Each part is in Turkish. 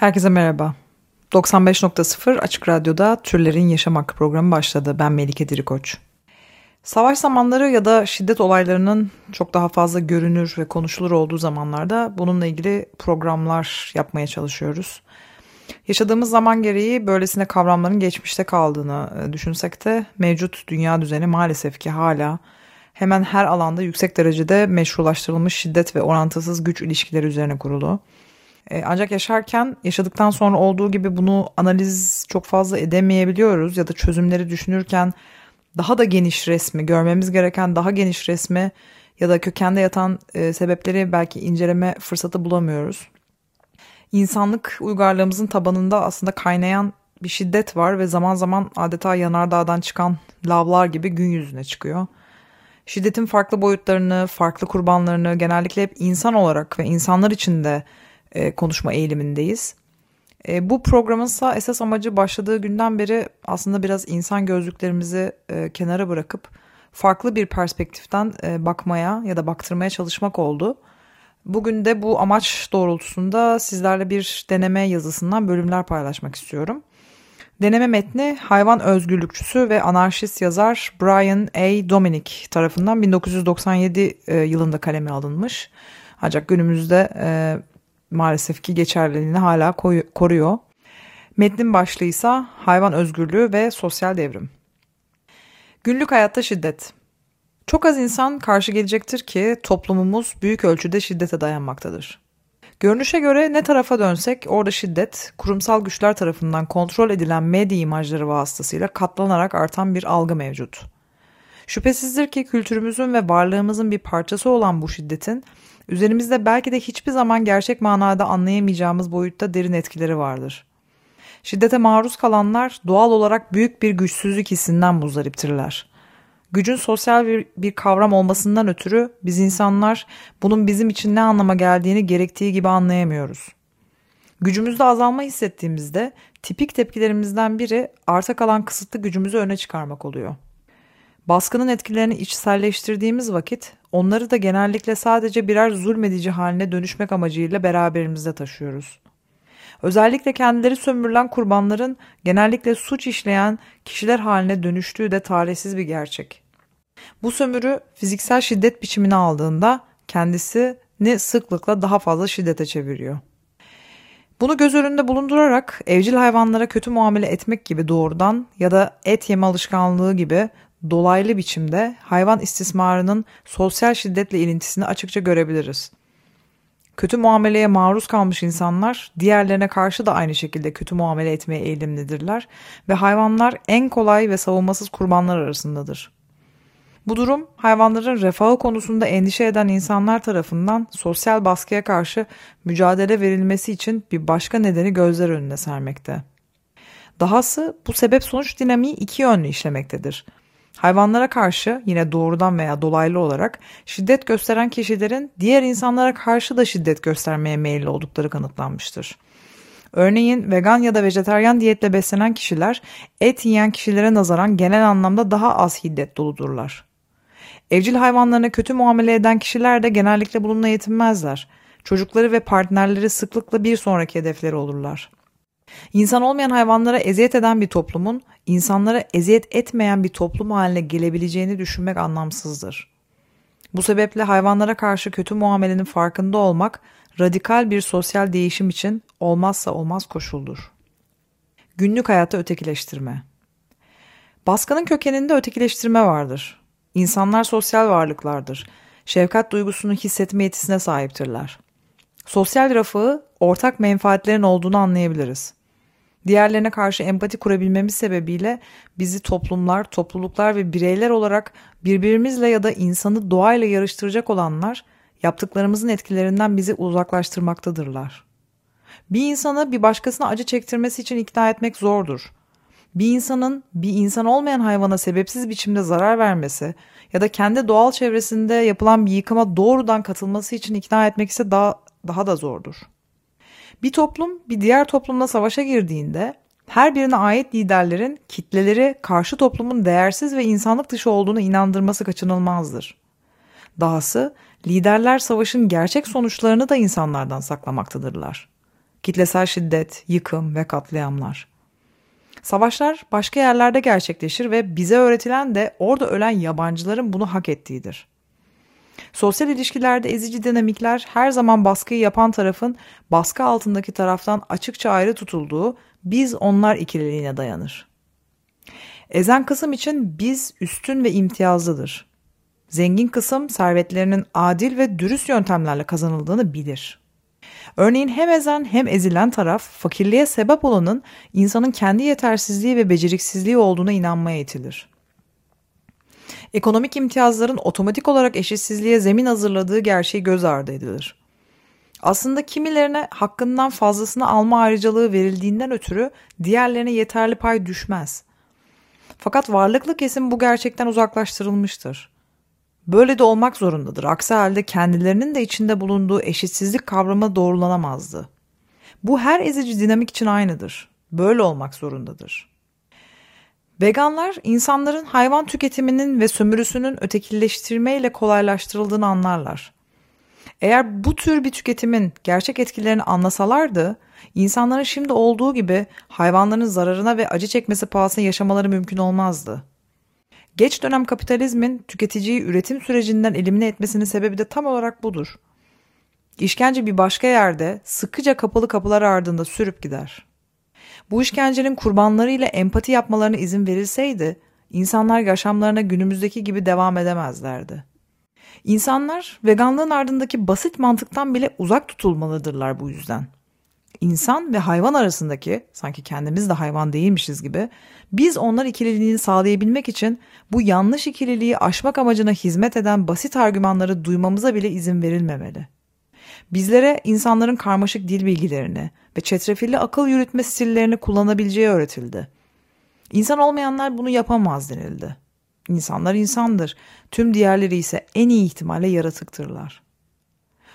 Herkese merhaba. 95.0 Açık Radyo'da Türlerin Yaşam Hakkı programı başladı. Ben Melike Dirikoç. Savaş zamanları ya da şiddet olaylarının çok daha fazla görünür ve konuşulur olduğu zamanlarda bununla ilgili programlar yapmaya çalışıyoruz. Yaşadığımız zaman gereği böylesine kavramların geçmişte kaldığını e, düşünsek de mevcut dünya düzeni maalesef ki hala hemen her alanda yüksek derecede meşrulaştırılmış şiddet ve orantısız güç ilişkileri üzerine kurulu. E, Ancak yaşarken yaşadıktan sonra olduğu gibi bunu analiz çok fazla edemeyebiliyoruz ya da çözümleri düşünürken daha da geniş resmi, görmemiz gereken daha geniş resmi ya da kökende yatan e, sebepleri belki inceleme fırsatı bulamıyoruz. İnsanlık uygarlığımızın tabanında aslında kaynayan bir şiddet var ve zaman zaman adeta yanardağdan çıkan lavlar gibi gün yüzüne çıkıyor. Şiddetin farklı boyutlarını, farklı kurbanlarını genellikle hep insan olarak ve insanlar içinde e, konuşma eğilimindeyiz. E, bu programın ise esas amacı başladığı günden beri aslında biraz insan gözlüklerimizi e, kenara bırakıp farklı bir perspektiften e, bakmaya ya da baktırmaya çalışmak oldu. Bugün de bu amaç doğrultusunda sizlerle bir deneme yazısından bölümler paylaşmak istiyorum. Deneme metni hayvan özgürlükçüsü ve anarşist yazar Brian A. Dominic tarafından 1997 e, yılında kaleme alınmış. Ancak günümüzde e, maalesef ki geçerliliğini hala koruyor. Metnin başlığı ise hayvan özgürlüğü ve sosyal devrim. Günlük hayatta şiddet. Çok az insan karşı gelecektir ki toplumumuz büyük ölçüde şiddete dayanmaktadır. Görünüşe göre ne tarafa dönsek orada şiddet, kurumsal güçler tarafından kontrol edilen medya imajları vasıtasıyla katlanarak artan bir algı mevcut. Şüphesizdir ki kültürümüzün ve varlığımızın bir parçası olan bu şiddetin üzerimizde belki de hiçbir zaman gerçek manada anlayamayacağımız boyutta derin etkileri vardır. Şiddete maruz kalanlar doğal olarak büyük bir güçsüzlük hissinden muzdariptirler. Gücün sosyal bir, bir kavram olmasından ötürü biz insanlar bunun bizim için ne anlama geldiğini gerektiği gibi anlayamıyoruz. Gücümüzde azalma hissettiğimizde tipik tepkilerimizden biri arta kalan kısıtlı gücümüzü öne çıkarmak oluyor. Baskının etkilerini içselleştirdiğimiz vakit onları da genellikle sadece birer zulmedici haline dönüşmek amacıyla beraberimizde taşıyoruz. Özellikle kendileri sömürülen kurbanların genellikle suç işleyen kişiler haline dönüştüğü de talihsiz bir gerçek. Bu sömürü fiziksel şiddet biçimini aldığında kendisini sıklıkla daha fazla şiddete çeviriyor. Bunu göz önünde bulundurarak evcil hayvanlara kötü muamele etmek gibi doğrudan ya da et yeme alışkanlığı gibi dolaylı biçimde hayvan istismarının sosyal şiddetle ilintisini açıkça görebiliriz. Kötü muameleye maruz kalmış insanlar diğerlerine karşı da aynı şekilde kötü muamele etmeye eğilimlidirler ve hayvanlar en kolay ve savunmasız kurbanlar arasındadır. Bu durum hayvanların refahı konusunda endişe eden insanlar tarafından sosyal baskıya karşı mücadele verilmesi için bir başka nedeni gözler önüne sermekte. Dahası bu sebep sonuç dinamiği iki yönlü işlemektedir. Hayvanlara karşı yine doğrudan veya dolaylı olarak şiddet gösteren kişilerin diğer insanlara karşı da şiddet göstermeye meyilli oldukları kanıtlanmıştır. Örneğin vegan ya da vejeteryan diyetle beslenen kişiler et yiyen kişilere nazaran genel anlamda daha az şiddet doludurlar. Evcil hayvanlarına kötü muamele eden kişiler de genellikle bununla yetinmezler. Çocukları ve partnerleri sıklıkla bir sonraki hedefleri olurlar. İnsan olmayan hayvanlara eziyet eden bir toplumun insanlara eziyet etmeyen bir toplum haline gelebileceğini düşünmek anlamsızdır. Bu sebeple hayvanlara karşı kötü muamelenin farkında olmak radikal bir sosyal değişim için olmazsa olmaz koşuldur. Günlük hayatta ötekileştirme. Baskının kökeninde ötekileştirme vardır. İnsanlar sosyal varlıklardır. Şefkat duygusunu hissetme yetisine sahiptirler. Sosyal rafağı ortak menfaatlerin olduğunu anlayabiliriz. Diğerlerine karşı empati kurabilmemiz sebebiyle bizi toplumlar, topluluklar ve bireyler olarak birbirimizle ya da insanı doğayla yarıştıracak olanlar yaptıklarımızın etkilerinden bizi uzaklaştırmaktadırlar. Bir insanı bir başkasına acı çektirmesi için ikna etmek zordur. Bir insanın bir insan olmayan hayvana sebepsiz biçimde zarar vermesi ya da kendi doğal çevresinde yapılan bir yıkıma doğrudan katılması için ikna etmek ise daha, daha da zordur. Bir toplum bir diğer toplumla savaşa girdiğinde her birine ait liderlerin kitleleri karşı toplumun değersiz ve insanlık dışı olduğunu inandırması kaçınılmazdır. Dahası liderler savaşın gerçek sonuçlarını da insanlardan saklamaktadırlar. Kitlesel şiddet, yıkım ve katliamlar. Savaşlar başka yerlerde gerçekleşir ve bize öğretilen de orada ölen yabancıların bunu hak ettiğidir. Sosyal ilişkilerde ezici dinamikler her zaman baskıyı yapan tarafın baskı altındaki taraftan açıkça ayrı tutulduğu biz onlar ikililiğine dayanır. Ezen kısım için biz üstün ve imtiyazlıdır. Zengin kısım servetlerinin adil ve dürüst yöntemlerle kazanıldığını bilir. Örneğin hem ezen hem ezilen taraf fakirliğe sebep olanın insanın kendi yetersizliği ve beceriksizliği olduğuna inanmaya itilir. Ekonomik imtiyazların otomatik olarak eşitsizliğe zemin hazırladığı gerçeği göz ardı edilir. Aslında kimilerine hakkından fazlasını alma ayrıcalığı verildiğinden ötürü diğerlerine yeterli pay düşmez. Fakat varlıklı kesim bu gerçekten uzaklaştırılmıştır. Böyle de olmak zorundadır. Aksi halde kendilerinin de içinde bulunduğu eşitsizlik kavramı doğrulanamazdı. Bu her ezici dinamik için aynıdır. Böyle olmak zorundadır. Veganlar insanların hayvan tüketiminin ve sömürüsünün ötekileştirmeyle kolaylaştırıldığını anlarlar. Eğer bu tür bir tüketimin gerçek etkilerini anlasalardı, insanların şimdi olduğu gibi hayvanların zararına ve acı çekmesi pahasına yaşamaları mümkün olmazdı. Geç dönem kapitalizmin tüketiciyi üretim sürecinden elimine etmesinin sebebi de tam olarak budur. İşkence bir başka yerde sıkıca kapalı kapılar ardında sürüp gider. Bu işkencenin kurbanlarıyla empati yapmalarına izin verilseydi, insanlar yaşamlarına günümüzdeki gibi devam edemezlerdi. İnsanlar veganlığın ardındaki basit mantıktan bile uzak tutulmalıdırlar bu yüzden. İnsan ve hayvan arasındaki, sanki kendimiz de hayvan değilmişiz gibi, biz onlar ikililiğini sağlayabilmek için bu yanlış ikililiği aşmak amacına hizmet eden basit argümanları duymamıza bile izin verilmemeli. Bizlere insanların karmaşık dil bilgilerini ve çetrefilli akıl yürütme stillerini kullanabileceği öğretildi. İnsan olmayanlar bunu yapamaz denildi. İnsanlar insandır. Tüm diğerleri ise en iyi ihtimalle yaratıktırlar.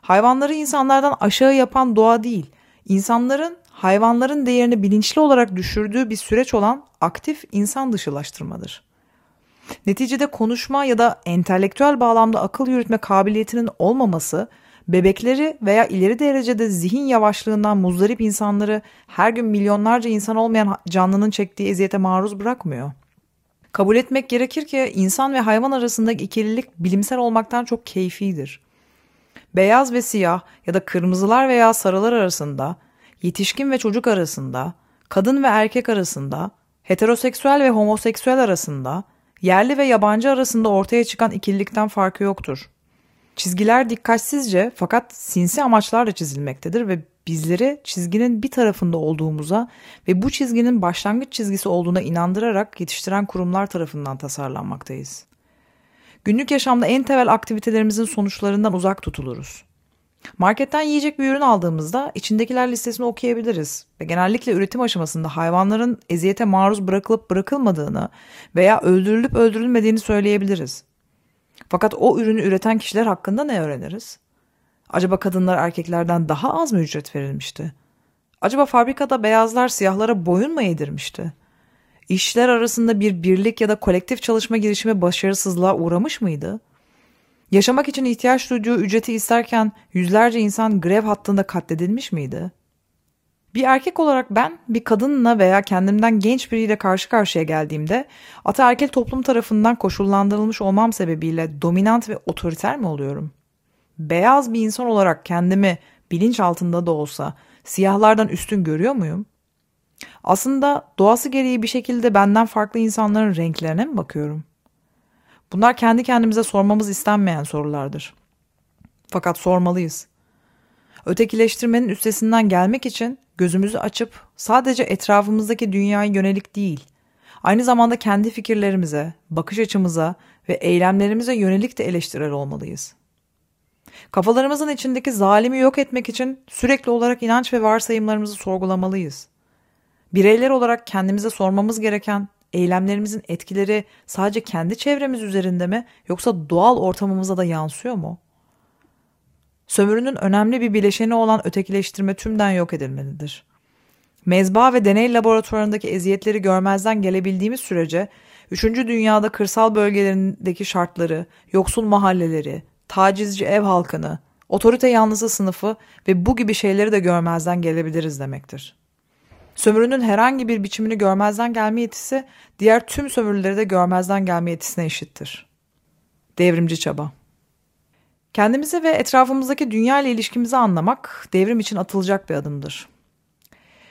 Hayvanları insanlardan aşağı yapan doğa değil, insanların hayvanların değerini bilinçli olarak düşürdüğü bir süreç olan aktif insan dışılaştırmadır. Neticede konuşma ya da entelektüel bağlamda akıl yürütme kabiliyetinin olmaması bebekleri veya ileri derecede zihin yavaşlığından muzdarip insanları her gün milyonlarca insan olmayan canlının çektiği eziyete maruz bırakmıyor. Kabul etmek gerekir ki insan ve hayvan arasındaki ikililik bilimsel olmaktan çok keyfidir. Beyaz ve siyah ya da kırmızılar veya sarılar arasında, yetişkin ve çocuk arasında, kadın ve erkek arasında, heteroseksüel ve homoseksüel arasında, yerli ve yabancı arasında ortaya çıkan ikililikten farkı yoktur. Çizgiler dikkatsizce fakat sinsi amaçlarla çizilmektedir ve bizleri çizginin bir tarafında olduğumuza ve bu çizginin başlangıç çizgisi olduğuna inandırarak yetiştiren kurumlar tarafından tasarlanmaktayız. Günlük yaşamda en temel aktivitelerimizin sonuçlarından uzak tutuluruz. Marketten yiyecek bir ürün aldığımızda içindekiler listesini okuyabiliriz ve genellikle üretim aşamasında hayvanların eziyete maruz bırakılıp bırakılmadığını veya öldürülüp öldürülmediğini söyleyebiliriz. Fakat o ürünü üreten kişiler hakkında ne öğreniriz? Acaba kadınlar erkeklerden daha az mı ücret verilmişti? Acaba fabrikada beyazlar siyahlara boyun mu eğdirmişti? İşler arasında bir birlik ya da kolektif çalışma girişimi başarısızlığa uğramış mıydı? Yaşamak için ihtiyaç duyduğu ücreti isterken yüzlerce insan grev hattında katledilmiş miydi? Bir erkek olarak ben bir kadınla veya kendimden genç biriyle karşı karşıya geldiğimde ataerkil toplum tarafından koşullandırılmış olmam sebebiyle dominant ve otoriter mi oluyorum? Beyaz bir insan olarak kendimi bilinç altında da olsa siyahlardan üstün görüyor muyum? Aslında doğası gereği bir şekilde benden farklı insanların renklerine mi bakıyorum? Bunlar kendi kendimize sormamız istenmeyen sorulardır. Fakat sormalıyız. Ötekileştirmenin üstesinden gelmek için gözümüzü açıp sadece etrafımızdaki dünyaya yönelik değil, aynı zamanda kendi fikirlerimize, bakış açımıza ve eylemlerimize yönelik de eleştirel olmalıyız. Kafalarımızın içindeki zalimi yok etmek için sürekli olarak inanç ve varsayımlarımızı sorgulamalıyız. Bireyler olarak kendimize sormamız gereken eylemlerimizin etkileri sadece kendi çevremiz üzerinde mi yoksa doğal ortamımıza da yansıyor mu? Sömürünün önemli bir bileşeni olan ötekileştirme tümden yok edilmelidir. Mezba ve deney laboratuvarındaki eziyetleri görmezden gelebildiğimiz sürece, üçüncü dünyada kırsal bölgelerindeki şartları, yoksul mahalleleri, tacizci ev halkını, otorite yanlısı sınıfı ve bu gibi şeyleri de görmezden gelebiliriz demektir. Sömürünün herhangi bir biçimini görmezden gelme yetisi, diğer tüm sömürüleri de görmezden gelme yetisine eşittir. Devrimci çaba Kendimizi ve etrafımızdaki dünya ile ilişkimizi anlamak devrim için atılacak bir adımdır.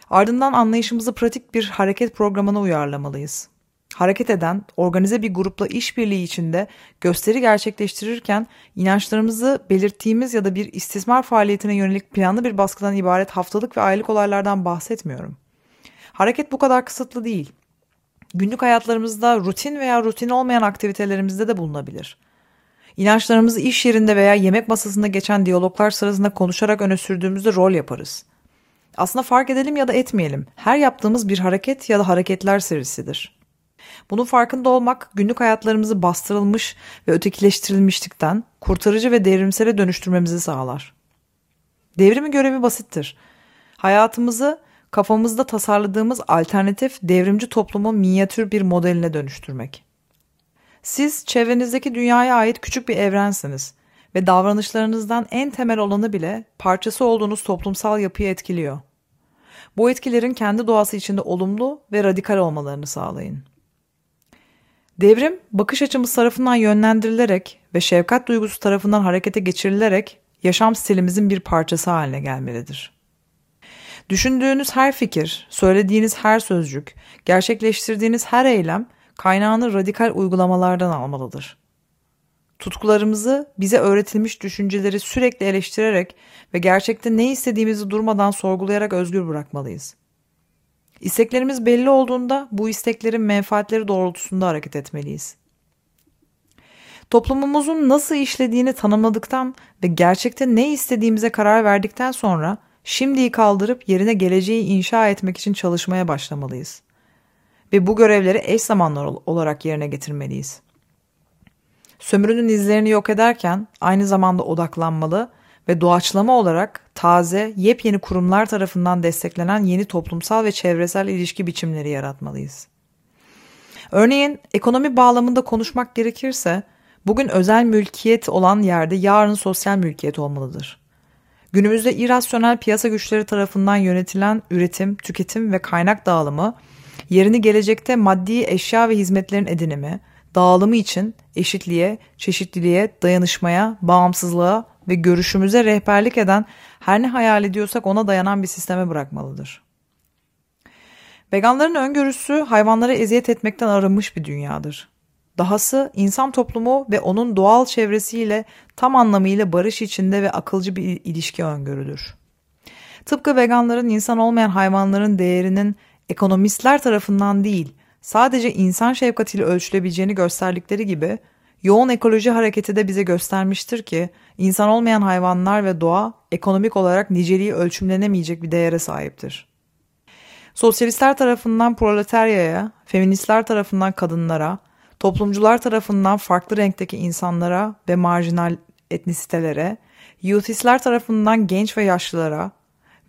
Ardından anlayışımızı pratik bir hareket programına uyarlamalıyız. Hareket eden, organize bir grupla işbirliği içinde gösteri gerçekleştirirken inançlarımızı belirttiğimiz ya da bir istismar faaliyetine yönelik planlı bir baskıdan ibaret haftalık ve aylık olaylardan bahsetmiyorum. Hareket bu kadar kısıtlı değil. Günlük hayatlarımızda rutin veya rutin olmayan aktivitelerimizde de bulunabilir. İnançlarımızı iş yerinde veya yemek masasında geçen diyaloglar sırasında konuşarak öne sürdüğümüzde rol yaparız. Aslında fark edelim ya da etmeyelim. Her yaptığımız bir hareket ya da hareketler serisidir. Bunun farkında olmak günlük hayatlarımızı bastırılmış ve ötekileştirilmişlikten kurtarıcı ve devrimsele dönüştürmemizi sağlar. Devrimin görevi basittir. Hayatımızı kafamızda tasarladığımız alternatif devrimci toplumun minyatür bir modeline dönüştürmek. Siz çevrenizdeki dünyaya ait küçük bir evrensiniz ve davranışlarınızdan en temel olanı bile parçası olduğunuz toplumsal yapıyı etkiliyor. Bu etkilerin kendi doğası içinde olumlu ve radikal olmalarını sağlayın. Devrim, bakış açımız tarafından yönlendirilerek ve şefkat duygusu tarafından harekete geçirilerek yaşam stilimizin bir parçası haline gelmelidir. Düşündüğünüz her fikir, söylediğiniz her sözcük, gerçekleştirdiğiniz her eylem kaynağını radikal uygulamalardan almalıdır. Tutkularımızı, bize öğretilmiş düşünceleri sürekli eleştirerek ve gerçekte ne istediğimizi durmadan sorgulayarak özgür bırakmalıyız. İsteklerimiz belli olduğunda bu isteklerin menfaatleri doğrultusunda hareket etmeliyiz. Toplumumuzun nasıl işlediğini tanımladıktan ve gerçekte ne istediğimize karar verdikten sonra şimdiyi kaldırıp yerine geleceği inşa etmek için çalışmaya başlamalıyız. Ve bu görevleri eş zamanlı olarak yerine getirmeliyiz. Sömürünün izlerini yok ederken aynı zamanda odaklanmalı ve doğaçlama olarak taze, yepyeni kurumlar tarafından desteklenen yeni toplumsal ve çevresel ilişki biçimleri yaratmalıyız. Örneğin ekonomi bağlamında konuşmak gerekirse bugün özel mülkiyet olan yerde yarın sosyal mülkiyet olmalıdır. Günümüzde irrasyonel piyasa güçleri tarafından yönetilen üretim, tüketim ve kaynak dağılımı yerini gelecekte maddi eşya ve hizmetlerin edinimi, dağılımı için eşitliğe, çeşitliliğe, dayanışmaya, bağımsızlığa ve görüşümüze rehberlik eden her ne hayal ediyorsak ona dayanan bir sisteme bırakmalıdır. Veganların öngörüsü hayvanlara eziyet etmekten arınmış bir dünyadır. Dahası insan toplumu ve onun doğal çevresiyle tam anlamıyla barış içinde ve akılcı bir ilişki öngörülür. Tıpkı veganların insan olmayan hayvanların değerinin ekonomistler tarafından değil, sadece insan şefkatiyle ölçülebileceğini gösterdikleri gibi yoğun ekoloji hareketi de bize göstermiştir ki insan olmayan hayvanlar ve doğa ekonomik olarak niceliği ölçümlenemeyecek bir değere sahiptir. Sosyalistler tarafından proletaryaya, feministler tarafından kadınlara, toplumcular tarafından farklı renkteki insanlara ve marjinal etnisitelere, youthistler tarafından genç ve yaşlılara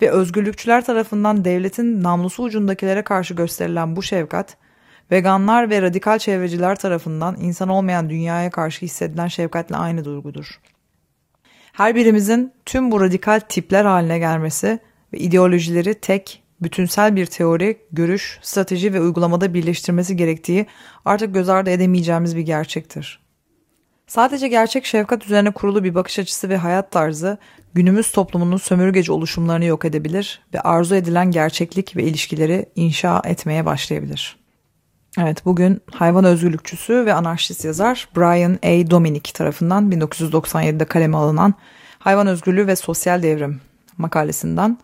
ve özgürlükçüler tarafından devletin namlusu ucundakilere karşı gösterilen bu şefkat, veganlar ve radikal çevreciler tarafından insan olmayan dünyaya karşı hissedilen şefkatle aynı duygudur. Her birimizin tüm bu radikal tipler haline gelmesi ve ideolojileri tek, bütünsel bir teori, görüş, strateji ve uygulamada birleştirmesi gerektiği artık göz ardı edemeyeceğimiz bir gerçektir. Sadece gerçek şefkat üzerine kurulu bir bakış açısı ve hayat tarzı günümüz toplumunun sömürgeci oluşumlarını yok edebilir ve arzu edilen gerçeklik ve ilişkileri inşa etmeye başlayabilir. Evet bugün hayvan özgürlükçüsü ve anarşist yazar Brian A. Dominic tarafından 1997'de kaleme alınan Hayvan Özgürlüğü ve Sosyal Devrim makalesinden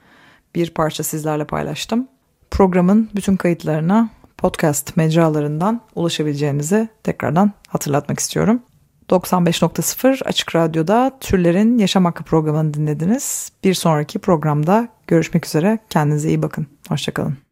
bir parça sizlerle paylaştım. Programın bütün kayıtlarına podcast mecralarından ulaşabileceğinizi tekrardan hatırlatmak istiyorum. 95.0 Açık Radyo'da Türlerin Yaşam Hakkı programını dinlediniz. Bir sonraki programda görüşmek üzere. Kendinize iyi bakın. Hoşçakalın.